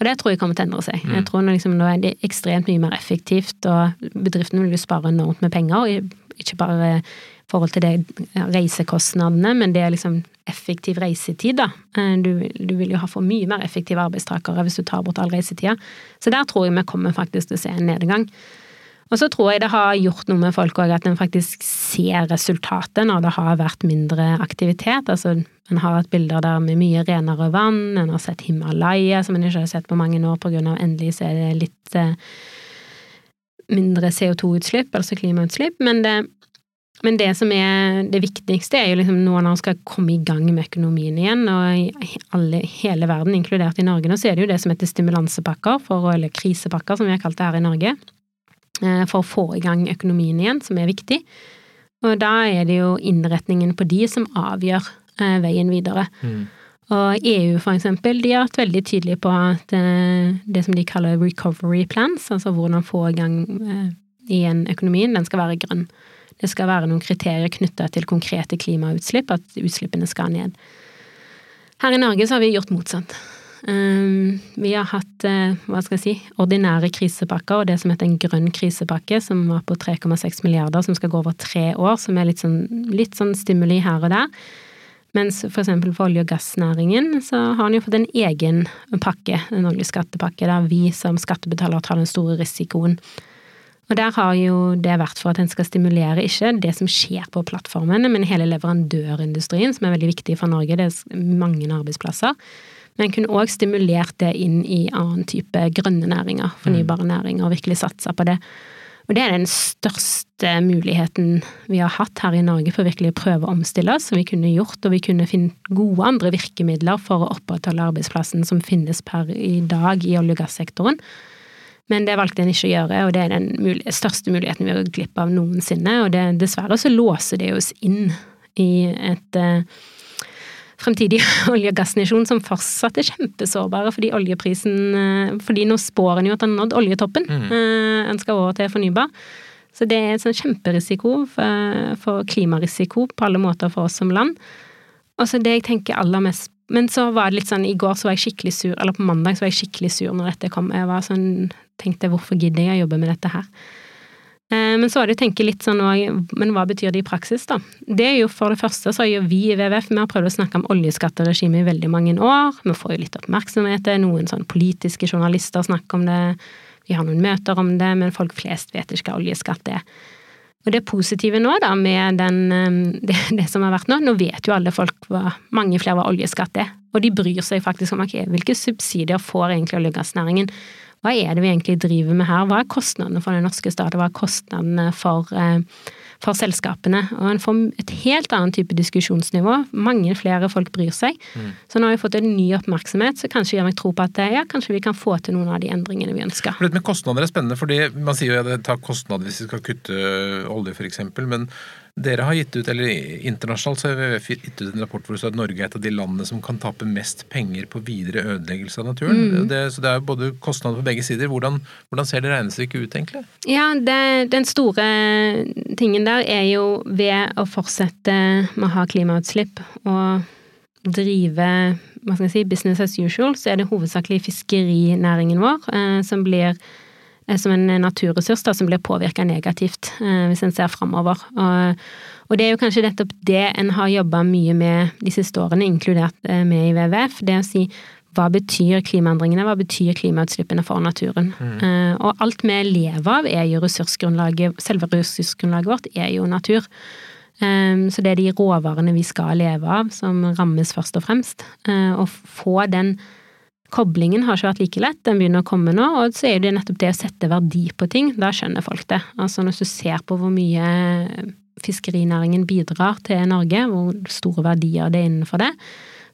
Og det tror jeg kommer til å endre seg. Mm. Jeg tror liksom, Nå er det ekstremt mye mer effektivt, og bedriftene vil jo spare enormt med penger, og ikke bare forhold til det reisekostnadene, men det er liksom effektiv reisetid, da. Eh, du, du, vil jo ha for mye mer effektive arbeidstakere hvis du tar bort all reisetida. Så der tror jeg vi kommer faktisk til å se en nedgang. Og så tror jeg det har gjort noe med folk òg, at en faktisk ser resultatet når det har vært mindre aktivitet. Altså en har hatt bilder der med mye renere vann, en har sett Himalaya som en ikke har sett på mange år av endelig så er det litt eh, mindre CO2-utslipp, altså klimautslipp, men det, men det som er det viktigste, er jo liksom nå når man skal komme i gang med økonomien igjen, og i alle, hele verden, inkludert i Norge nå, så er det jo det som heter stimulansepakker, for, eller krisepakker som vi har kalt det her i Norge, eh, for å få i gang økonomien igjen, som er viktig. Og da er det jo innretningen på de som avgjør eh, veien videre. Mm. Og EU, for eksempel, de har vært veldig tydelige på at eh, det som de kaller recovery plans, altså hvordan få i gang igjen økonomien, den skal være grønn. Det skal være noen kriterier knytta til konkrete klimautslipp, at utslippene skal ned. Her i Norge så har vi gjort motsatt. Ehm, vi har hatt eh, hva skal jeg si, ordinære krisepakker og det som heter en grønn krisepakke, som var på 3,6 milliarder, som skal gå over tre år, som er litt sånn, litt sånn stimuli her og der. Mens for eksempel for olje- og gassnæringen så har en jo fått en egen pakke, en oljeskattepakke, der vi som skattebetalere tar den store risikoen. Og der har jo det vært for at en skal stimulere ikke det som skjer på plattformene, men hele leverandørindustrien, som er veldig viktig for Norge. Det er mange arbeidsplasser. Men kunne òg stimulert det inn i annen type grønne næringer, fornybare næringer, og virkelig satsa på det. Og det er den største muligheten vi har hatt her i Norge for å virkelig prøve å omstille oss, som vi kunne gjort, og vi kunne finne gode andre virkemidler for å opprettholde arbeidsplassen som finnes per i dag i olje- og gassektoren. Men det valgte en ikke å gjøre, og det er den mulig største muligheten vi har gått glipp av noensinne. Og det, dessverre så låser det oss inn i et eh, fremtidig olje- og gassnasjon som fortsatt er kjempesårbare fordi oljeprisen uh, Fordi nå spår en jo at en har nådd oljetoppen. Mm. En skal over til fornybar. Så det er en kjemperisiko for, for klimarisiko på alle måter for oss som land. Og så det jeg tenker aller mest men så var det litt sånn, i går så var jeg skikkelig sur, eller på mandag så var jeg skikkelig sur når dette kom. Jeg var sånn tenkte hvorfor gidder jeg å jobbe med dette her? Eh, men så var det å tenke litt sånn men hva betyr det i praksis, da? Det er jo for det første så har vi i WWF vi har prøvd å snakke om oljeskatteregimet i veldig mange år. Vi får jo litt oppmerksomhet, noen sånn politiske journalister snakker om det, vi har noen møter om det, men folk flest vet ikke hva oljeskatt er. Og det positive nå, da, med den, eh, det, det, som har vært nå, nå vet jo alle folk hva mange flere hva oljeskatt er. Og de bryr seg faktisk om okay, hvilke subsidier får egentlig olje- og gassnæringen hva er det vi egentlig driver med her? Hva er kostnadene for den norske stat, og hva er kostnadene for, eh, for selskapene? Og en får et helt annet type diskusjonsnivå. Mange flere folk bryr seg. Mm. Så nå har vi fått en ny oppmerksomhet, så kanskje gjør meg tro på at ja, kanskje vi kan få til noen av de endringene vi ønsker. For dette med kostnader er spennende, fordi man sier jo at det tar kostnader hvis vi skal kutte olje, f.eks. Men dere har gitt ut, eller Internasjonalt så har WWF gitt ut en rapport hvor det står at Norge er et av de landene som kan tape mest penger på videre ødeleggelse av naturen. Mm. Det, så det er både kostnader på begge sider. Hvordan, hvordan ser det regnestykket ut, egentlig? Ja, det, Den store tingen der er jo ved å fortsette med å ha klimautslipp og drive hva skal jeg si, business as usual, så er det hovedsakelig fiskerinæringen vår eh, som blir som en naturressurs da, som blir påvirka negativt eh, hvis en ser framover. Og, og, det er jo kanskje nettopp det en har jobba mye med de siste årene, inkludert eh, med i WWF. Det å si hva betyr klimaendringene, hva betyr klimautslippene for naturen? Mm. Eh, og alt vi lever av er jo ressursgrunnlaget, selve ressursgrunnlaget vårt er jo natur. Eh, så det er de råvarene vi skal leve av som rammes først og fremst. Eh, å få den Koblingen har ikke vært like lett, den begynner å komme nå, og så er det nettopp det å sette verdi på ting, da skjønner folk det. Altså når du ser på hvor mye fiskerinæringen bidrar til Norge, hvor store verdier det er innenfor det,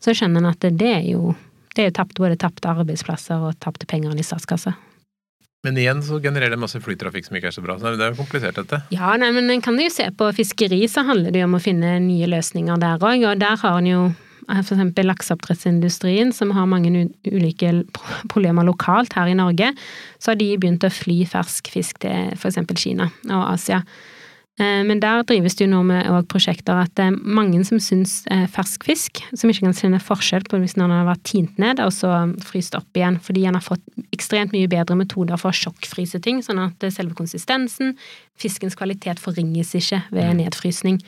så skjønner en at det er jo det er jo tapt, både tapte arbeidsplasser og tapte penger i statskassa. Men igjen så genererer det masse flytrafikk som ikke er så bra. Så det er jo komplisert, dette. Ja, nei, men en kan jo se på fiskeri, så handler det jo om å finne nye løsninger der òg. Og der har en jo eksempel lakseoppdrettsindustrien, som har mange ulike problemer lokalt her i Norge, så har de begynt å fly fersk fisk til eksempel Kina og Asia. Eh, men der drives det jo nå med prosjekter at det er mange som syns eh, fersk fisk, som ikke kan kjenne forskjell på hvis den har vært tint ned og så fryst opp igjen, fordi han har fått ekstremt mye bedre metoder for å sjokkfryse ting, sånn at selve konsistensen, fiskens kvalitet forringes ikke ved nedfrysning.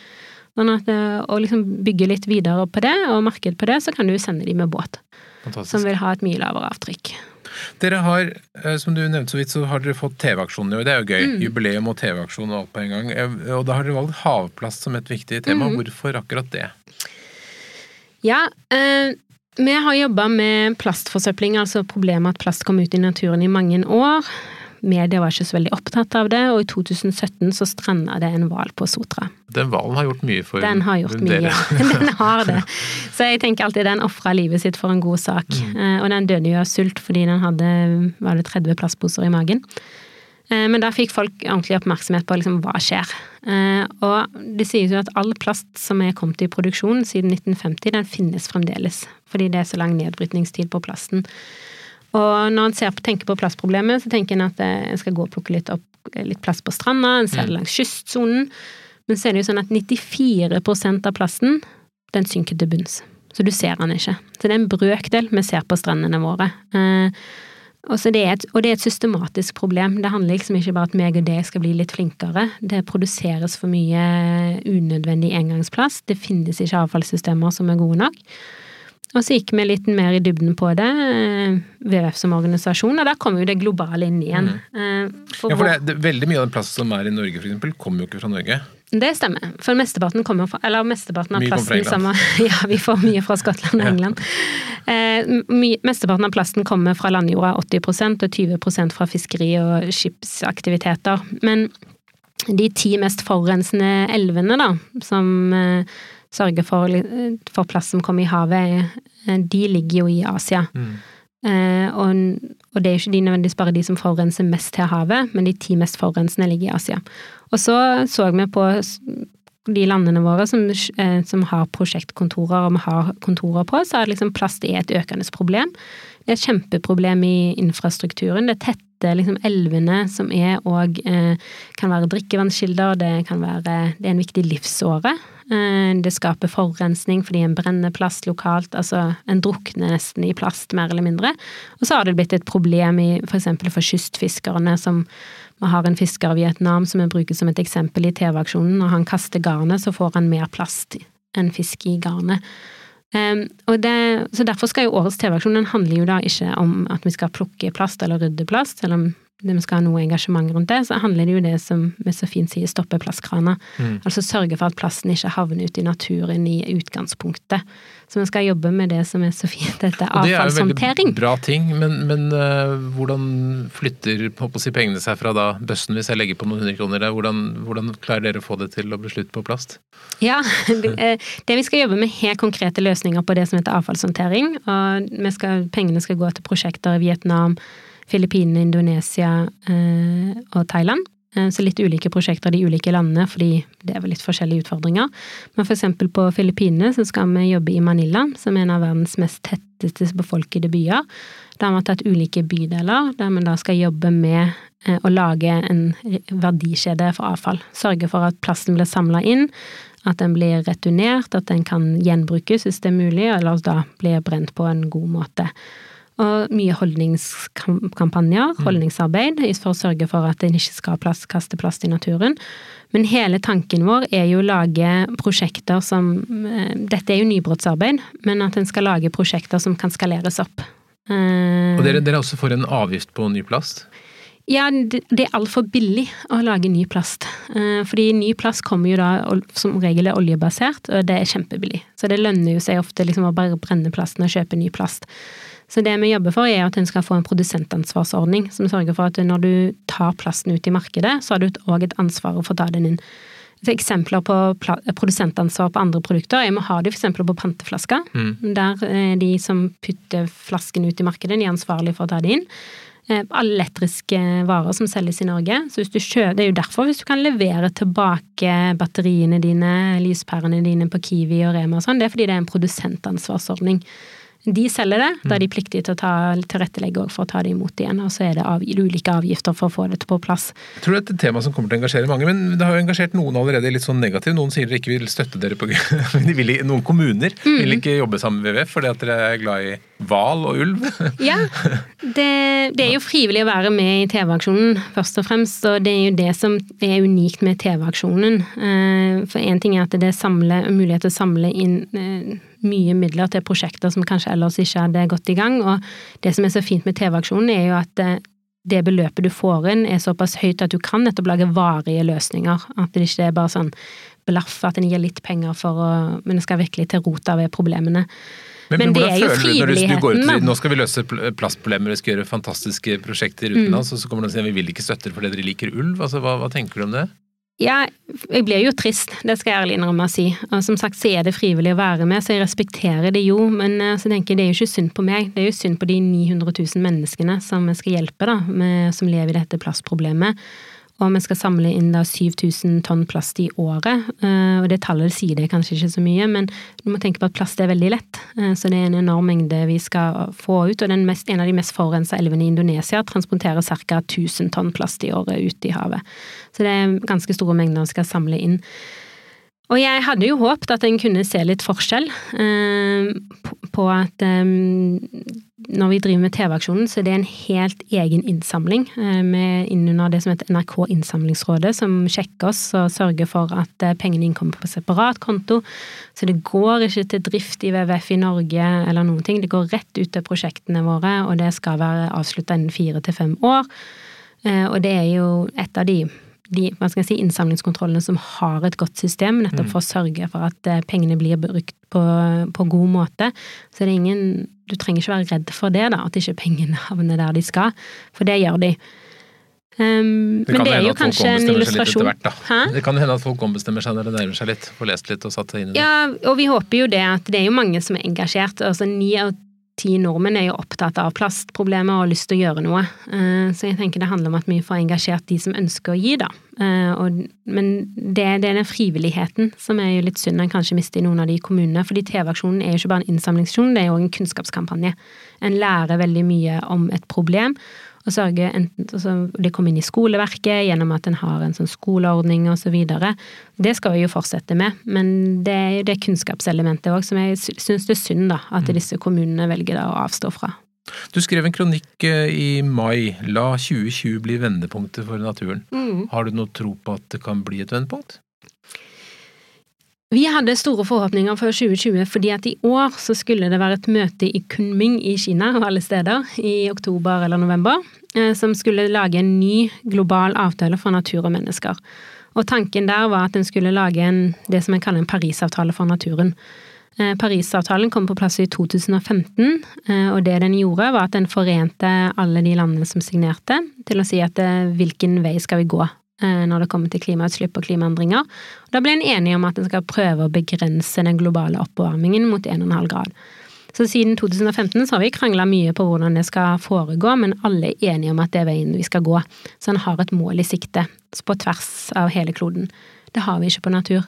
Sånn at eh, å liksom bygge litt videre på det, og marked på det, så kan du sende de med båt. Fantastisk. Som vil ha et mye lavere avtrykk. Dere har, eh, som du nevnte så vidt, så har dere fått TV-aksjonen i år. Det er jo gøy. Mm. Jubileum og TV-aksjon og alt på en gang. Eh, og da har dere valgt havplast som et viktig tema. Mm. Hvorfor akkurat det? Ja, eh, vi har jobba med plastforsøpling, altså problemet at plast kom ut i naturen i mange år media var ikke så veldig opptatt av det, og i 2017 så stranda det en hval på Sotra. Den hvalen har gjort mye for dere? Den har gjort mye, den har det. Så jeg tenker alltid den ofra livet sitt for en god sak. Mm. Eh, og den døde jo av sult fordi den hadde var det 30 plastposer i magen. Eh, men der fikk folk ordentlig oppmerksomhet på liksom, hva skjer. Eh, og det sies jo at all plast som er kommet i produksjon siden 1950, den finnes fremdeles. Fordi det er så lang nedbrytningstid på plasten. Og når en tenker på plastproblemet, så tenker en at eh, en skal gå og plukke litt opp litt plast på stranda, en ser det mm. langs kystsonen. Men så er det jo sånn at 94% av plasten, den synker til bunns. Så du ser den ikke. Så det er en brøkdel vi ser på strendene våre. Eh, det et, og, det er et, systematisk problem. Det handler liksom ikke bare at meg og deg skal bli litt flinkere. Det produseres for mye unødvendig engangsplast. Det finnes ikke avfallssystemer som er gode nok. Og så gikk vi litt mer i dybden på det, eh, WWF som organisasjon, og der kom jo det globale inn igjen. Mm. For, ja, for det, det, veldig mye av den plasten som er i Norge, f.eks., kommer jo ikke fra Norge. Det stemmer. For mesteparten kommer fra Eller mesteparten av Mye kommer fra plasten samme, Ja, vi får mye fra Skottland og England. Eh, mesteparten av plasten kommer fra landjorda, 80% og 20% fra fiskeri og skipsaktiviteter. Men de ti mest forurensende elvene, da, som eh, sørger for, for plast som kommer i havet, eh, de ligger jo i Asia. Mm. Eh, og, og det er jo ikke de nødvendigvis bare de som forurenser mest til havet, men de ti mest forurensende ligger i Asia. Og så så vi på de landene våre som, eh, som har prosjektkontorer og vi har kontorer på, så er det liksom plast er et økende problem. Det er et kjempeproblem i infrastrukturen. Det tette liksom elvene som er og eh, kan være drikkevannskilder, det kan være Det er en viktig livsåre. Eh, det skaper forurensning fordi en brenner plast lokalt, altså en drukner nesten i plast, mer eller mindre. Og så har det blitt et problem i for eksempel for kystfiskerne som vi har en fisker i Vietnam som vi bruker som et eksempel i TV-aksjonen. Når han kaster garnet, så får han mer plast enn fisk i garnet. Um, det, så derfor skal jo årets TV-aksjon den handler jo da ikke om at vi skal plukke plast eller rydde plast, selv om det vi skal ha noe engasjement rundt det, så handler det jo det som vi så fint sier, stoppe plastkrana. Mm. Altså sørge for at plasten ikke havner ute i naturen i utgangspunktet. Så vi skal jobbe med det som er så fint, dette Og det er jo veldig bra ting, men, men uh, hvordan flytter si, pengene seg fra da bøssen hvis jeg legger på noen hundre kroner der? Hvordan, hvordan klarer dere å få det til å bli slutt på plast? Ja, det, eh, det vi skal jobbe med helt konkrete løsninger på det som heter avfallshåndtering. Og skal, pengene skal gå til prosjekter i Vietnam, Filippinene, Indonesia eh, og Thailand. Eh, Så litt ulike prosjekter i de ulike landene, fordi det er vel litt forskjellige utfordringer. Men eksempel på Filippinene så skal vi jobbe i Manila, som er en av verdens mest tetteste befolkede byer. Da har vi tatt ulike bydeler, der vi da skal jobbe med eh, å lage en verdikjede for avfall. Sørge for at plasten blir samla inn, at den blir returnert, at den kan gjenbrukes hvis det er mulig, eller da blir brent på en god måte. Og mye holdningskampanjer, holdningsarbeid, for å sørge for at en ikke skal plast, kaste plast i naturen. Men hele tanken vår er jo å lage prosjekter som eh, Dette er jo nybrottsarbeid, men at en skal lage prosjekter som kan skaleres opp. Eh, Og dere, dere også får en avgift på ny plast? ja, det det er altfor billig å lage ny plast. Eh, Fordi ny plast kommer jo da som regel er oljebasert, og det er kjempebillig. Så det lønner jo seg ofte liksom å bare brenne plasten og kjøpe ny plast. Så det vi jobber for er at en skal få en produsentansvarsordning som sørger for at når du tar plasten ut i markedet, så har du òg et ansvar for å ta den inn. For Eksempler på produsentansvar på andre produkter er vi har det f.eks. på panteflasker. Mm. Der er de som putter flasken ut i markedet, de er ansvarlige for å ta det inn. Eh, Alle elektriske varer som selges i Norge. Så kjøper, det er jo derfor hvis du kan levere tilbake batteriene dine, lyspærene dine på Kiwi og Rema og sånn, det er fordi det er en produsentansvarsordning. De selger det, da er de pliktige til å ta, tilrettelegge for å ta det imot igjen. Og så er det av, ulike avgifter for å få det på plass. Jeg tror det er et tema som kommer til å engasjere mange, men det har jo engasjert noen allerede litt sånn negativt. Noen sier dere ikke vil støtte dere på de vil, Noen kommuner vil ikke jobbe sammen med WWF fordi at dere er glad i hval og ulv. Ja, det, det er jo frivillig å være med i TV-aksjonen, først og fremst. Og det er jo det som er unikt med TV-aksjonen. Eh, For én ting er at det er mulighet til å samle inn eh, mye midler til prosjekter som kanskje ellers ikke hadde gått i gang. Og det som er så fint med TV-aksjonen, er jo at eh, det beløpet du får inn er såpass høyt at du kan nettopp lage varige løsninger. At det ikke er bare sånn blaff, at en gir litt penger for å Men det skal virkelig til rota ved problemene. Men det er jo du du- du frivilligheten, da. nå skal vi løse plastproblemer, vi skal gjøre fantastiske prosjekter Mm. utenlands, og så kommer de og sier vi vil ikke støtte dere fordi dere liker ulv? Altså, hva, hva tenker du om det? Ja, jeg blir jo trist, det skal jeg ærlig innrømme å si. Og som sagt så er det frivillig å være med, så jeg respekterer det jo. Men eh, så tenker jeg det er jo ikke synd på meg, det er jo synd på de 900 000 menneskene som vi skal hjelpe, da, med, som lever i dette plastproblemet. Og vi skal samle inn da 7000 tonn plast i året. eh, Og det tallet sier det kanskje ikke så mye, men du må tenke på at plast er veldig lett. eh, Så det er en enorm mengde vi skal få ut. Og mest, en av de mest forurensa elvene i Indonesia transporterer ca. 1000 tonn plast i året ut i havet. Så det er ganske store mengder vi skal samle inn. Og jeg hadde jo håpet at en kunne se litt forskjell eh, på- på at eh, når vi driver med TV-aksjonen, så er det en helt egen innsamling eh, med innunder det som heter NRK Innsamlingsrådet, som sjekker oss og sørger for at eh, pengene innkommer på separat konto. Så det går ikke til drift i WWF i Norge eller noen ting, det går rett ut til prosjektene våre, og det skal være avslutta innen fire til fem år. Eh, Og det er jo et av de de hva skal jeg si, innsamlingskontrollene som har et godt system, nettopp for å sørge for at eh, pengene blir brukt på, på god måte. Så det er ingen Du trenger ikke være redd for det, da, at ikke pengene havner der de skal, for det gjør de. Um, det men det er jo kanskje en illustrasjon hvert, Det kan hende at folk ombestemmer seg når det nærmer seg litt, får lest litt og satt seg inn i det. Ja, og vi håper jo det at det er jo mange som er engasjert. altså Ni av ti nordmenn er jo opptatt av plastproblemer og har lyst til å gjøre noe. Eh, så jeg tenker det handler om at vi får engasjert de som ønsker å gi, da. Eh, men det er den frivilligheten som er jo litt synd en kanskje mister i noen av de kommunene. fordi TV-aksjonen er jo ikke bare en innsamlingsaksjon, det er jo en kunnskapskampanje. En lærer veldig mye om et problem og sørge enten altså, Det kommer inn i skoleverket gjennom at en har en sånn skoleordning osv. Så det skal vi jo fortsette med, men det er jo det kunnskapselementet òg som jeg syns det er synd da, at mm. disse kommunene velger da å avstå fra. Du skrev en kronikk eh, i mai. La 2020 bli vendepunktet for naturen. Mm. Har du noe tro på at det kan bli et vendepunkt? Vi hadde store forhåpninger for 2020 fordi at i år så skulle det være et møte i Kunming i Kina og alle steder i oktober eller november eh, som skulle lage en ny global avtale for natur og mennesker. Og tanken der var at en skulle lage en, det som en kaller en Parisavtale for naturen. Eh, Parisavtalen kom på plass i 2015, eh, og det den gjorde var at den forente alle de landene som signerte, til å si at hvilken vei skal vi gå når det kommer til klimautslipp og klimaendringer. Da ble en enige om at en skal prøve å begrense den globale oppvarmingen mot 1,5 grad. Så siden 2015 så har vi krangla mye på hvordan det skal foregå, men alle er enige om at det er veien vi skal gå. Så en har et mål i sikte, på tvers av hele kloden. Det har vi ikke på natur.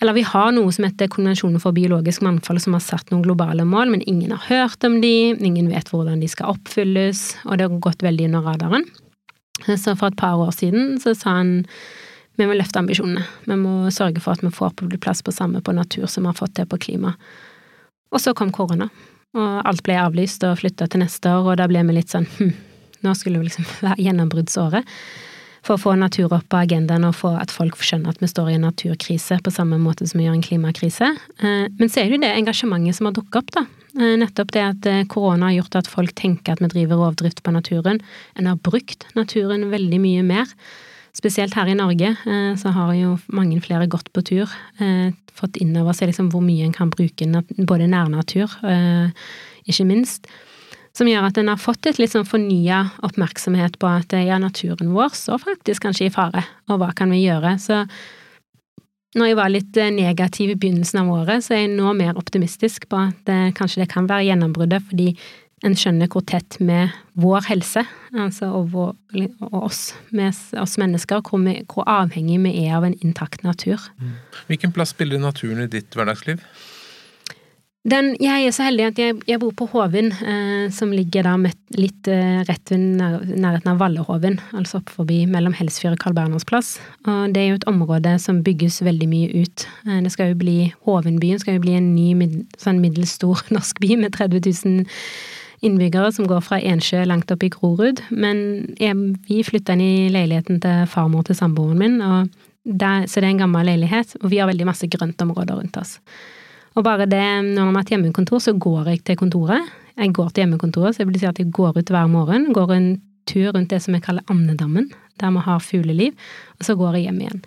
Eller vi har noe som heter Konvensjonen for biologisk mangfold, som har satt noen globale mål, men ingen har hørt om de, ingen vet hvordan de skal oppfylles, og det har gått veldig under radaren. Så for et par år siden så sa han vi må løfte ambisjonene. Vi må sørge for at vi får på plass på samme på natur som vi har fått til på klima. Og så kom korona, og alt ble avlyst og flytta til neste år, og da ble vi litt sånn hm, nå skulle vi liksom være gjennombruddsåret for å få natur opp på agendaen og få at folk skjønner at vi står i en naturkrise på samme måte som vi gjør en klimakrise. Eh, men så er det jo det engasjementet som har dukket opp, da. Eh, nettopp det at eh, korona har gjort at folk tenker at vi driver rovdrift på naturen. En har brukt naturen veldig mye mer. Spesielt her i Norge så har jo mange flere gått på tur. Fått inn over seg liksom hvor mye en kan bruke både nærnatur, ikke minst som gjør at en har fått et litt sånn fornya oppmerksomhet på at ja, naturen vår står faktisk kanskje i fare, og hva kan vi gjøre? Så når jeg var litt eh, negativ i begynnelsen av året, så er jeg nå mer optimistisk på at det, kanskje det kan være gjennombruddet, fordi en skjønner hvor tett med vår helse, altså og, vår, og oss, med oss mennesker, hvor, vi, hvor avhengig vi er av en intakt natur. Mm. Hvilken plass spiller naturen i ditt hverdagsliv? Den, jeg er så heldig at jeg, jeg bor på Hovin, eh, som ligger da med, litt eh, rett ved nær, nærheten av Vallehoven, altså opp forbi mellom Helsfyr og Carl Berners plass. Og det er jo et område som bygges veldig mye ut. Eh, det skal jo bli, Hovinbyen skal jo bli en ny mid, sånn middels stor norsk by med 30 000 innbyggere som går fra Ensjø langt opp i Grorud. Men jeg, vi flytta inn i leiligheten til farmor til samboeren min, der, så det er en gammel leilighet, og vi har veldig masse grøntområder rundt oss. Og bare det, når man har vært hjemmekontor, så går jeg til kontoret. Jeg går til hjemmekontoret, så det vil si at jeg går ut hver morgen. Går en tur rundt det som jeg kaller andedammen, der vi har fugleliv. Og så går jeg hjem igjen.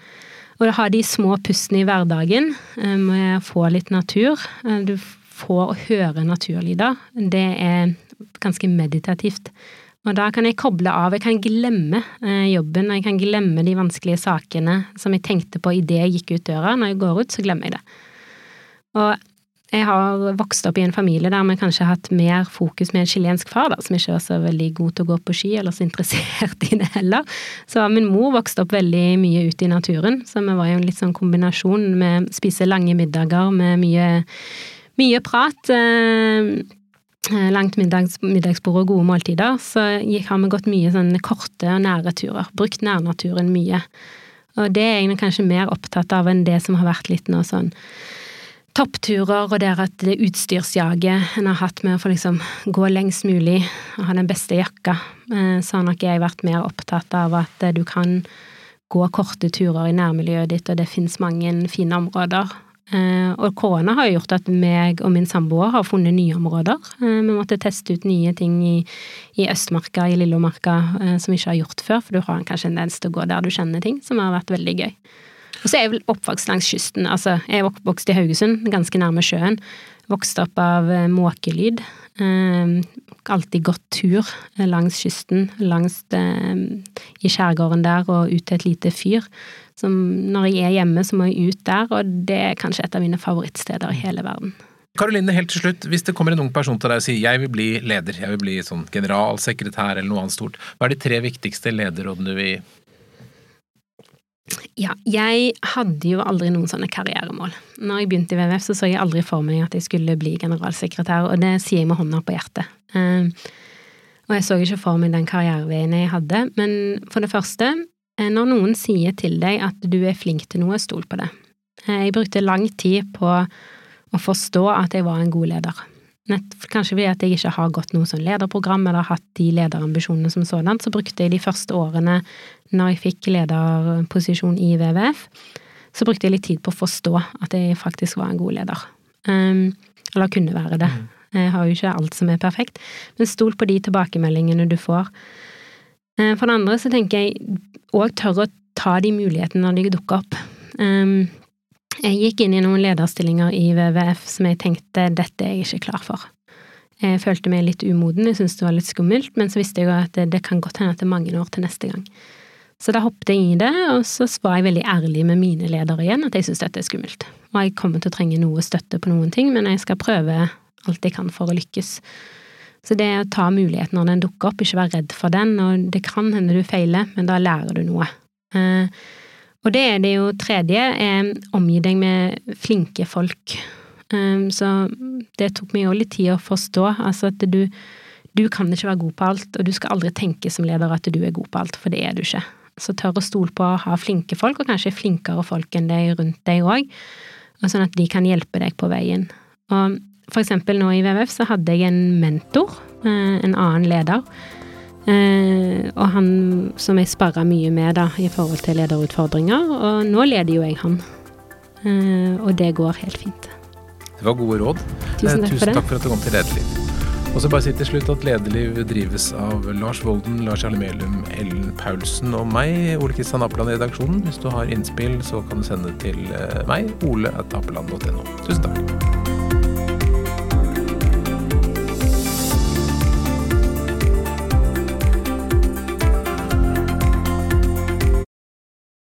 Og å ha de små pustene i hverdagen eh, med å få litt natur. Eh, du får å høre naturlyder. Det er ganske meditativt. Og da kan jeg koble av. Jeg kan glemme eh, jobben, og jeg kan glemme de vanskelige sakene som jeg tenkte på idet jeg gikk ut døra. Når jeg går ut, så glemmer jeg det. Og jeg har vokst opp i en familie der vi kanskje har hatt mer fokus med en chilensk far, da, som ikke var så veldig god til å gå på ski, eller så interessert i det heller. Så min mor vokste opp veldig mye ute i naturen, så vi var jo en litt sånn kombinasjon med spise lange middager med mye, mye prat. Eh, langt middags, middagsbord og gode måltider, så har vi gått mye sånn korte og nære turer. Brukt nærnaturen mye. Og det er jeg kanskje mer opptatt av enn det som har vært litt nå sånn toppturer og det at det utstyrsjaget en har hatt med å få liksom gå lengst mulig og ha den beste jakka, eh, så har nok jeg vært mer opptatt av at eh, du kan gå korte turer i nærmiljøet ditt, og det finnes mange fine områder. Eh, og korona har jo gjort at meg og min samboer har funnet nye områder. Vi måtte teste ut nye ting i, i Østmarka, i Lillomarka, som vi ikke har gjort før, for du har kanskje en tendens til å gå der du kjenner ting, som har vært veldig gøy. Og så er jeg vel oppvokst langs kysten. Altså, jeg er oppvokst i Haugesund, ganske nærme sjøen. Vokste opp av måkelyd. alltid gått tur langs kysten, langs det, i skjærgården der og ut til et lite fyr. Som når jeg er hjemme, så må jeg ut der, og det er kanskje et av mine favorittsteder i hele verden. Karoline, helt til slutt, hvis det kommer en ung person til deg og sier jeg vil bli leder, jeg vil bli sånn generalsekretær eller noe annet stort, hva er de tre viktigste lederrådene du vil? Ja, jeg hadde jo aldri noen sånne karrieremål. Når jeg begynte i WWF, så så jeg aldri for meg at jeg skulle bli generalsekretær, og det sier jeg med hånda på hjertet. Eh, og jeg så ikke for meg den karriereveien jeg hadde, men for det første, Eh, når noen sier til deg at du er flink til noe, stol på det. Eh, jeg brukte lang tid på å forstå at jeg var en god leder. Nett, kanskje fordi at jeg ikke har gått noe sånn lederprogram eller hatt de lederambisjonene som sådan, så brukte jeg de første årene når jeg fikk lederposisjon i WWF, så brukte jeg litt tid på å forstå at jeg faktisk var en god leder. Um, eller kunne være det. Mm. Jeg har jo ikke alt som er perfekt, men stol på de tilbakemeldingene du får. Um, for det andre så tenker jeg òg tørre å ta de mulighetene når de dukker opp. Ehm, jeg gikk inn i noen lederstillinger i WWF som jeg tenkte dette er jeg ikke klar for. Jeg følte meg litt umoden, jeg syntes det var litt skummelt, men så visste jeg at det, det kan godt hende at det er mange år til neste gang. Så da hoppet jeg i det, og så var jeg veldig ærlig med mine ledere igjen at jeg syns dette er skummelt. Og jeg kommer til å trenge noe støtte på noen ting, men jeg skal prøve alt jeg kan for å lykkes. Så det å ta muligheten når den dukker opp, ikke være redd for den, og det kan hende du feiler, men da lærer du noe. Eh, og det er det jo tredje, er omgi deg med flinke folk. Eh, så det tok meg jo litt tid å forstå, altså at du, du kan ikke være god på alt, og du skal aldri tenke som leder at du er god på alt, for det er du ikke. Så tør å stole på å ha flinke folk, og kanskje flinkere folk enn deg rundt deg òg, sånn at de kan hjelpe deg på veien. Og for eksempel nå i WWF så hadde jeg en mentor, eh, en annen leder. Eh, og han som jeg sparra mye med da, i forhold til lederutfordringer. Og nå leder jo jeg han. Eh, og det går helt fint. Det var gode råd. Tusen takk, Tusen takk for at du kom til Lederliv. Og så bare si til slutt at Lederliv drives av Lars Volden, Lars Jarle Melum, Ellen Paulsen og meg, Ole Kristian Appeland i redaksjonen. Hvis du har innspill, så kan du sende det til meg, ole.apeland.no. Tusen takk.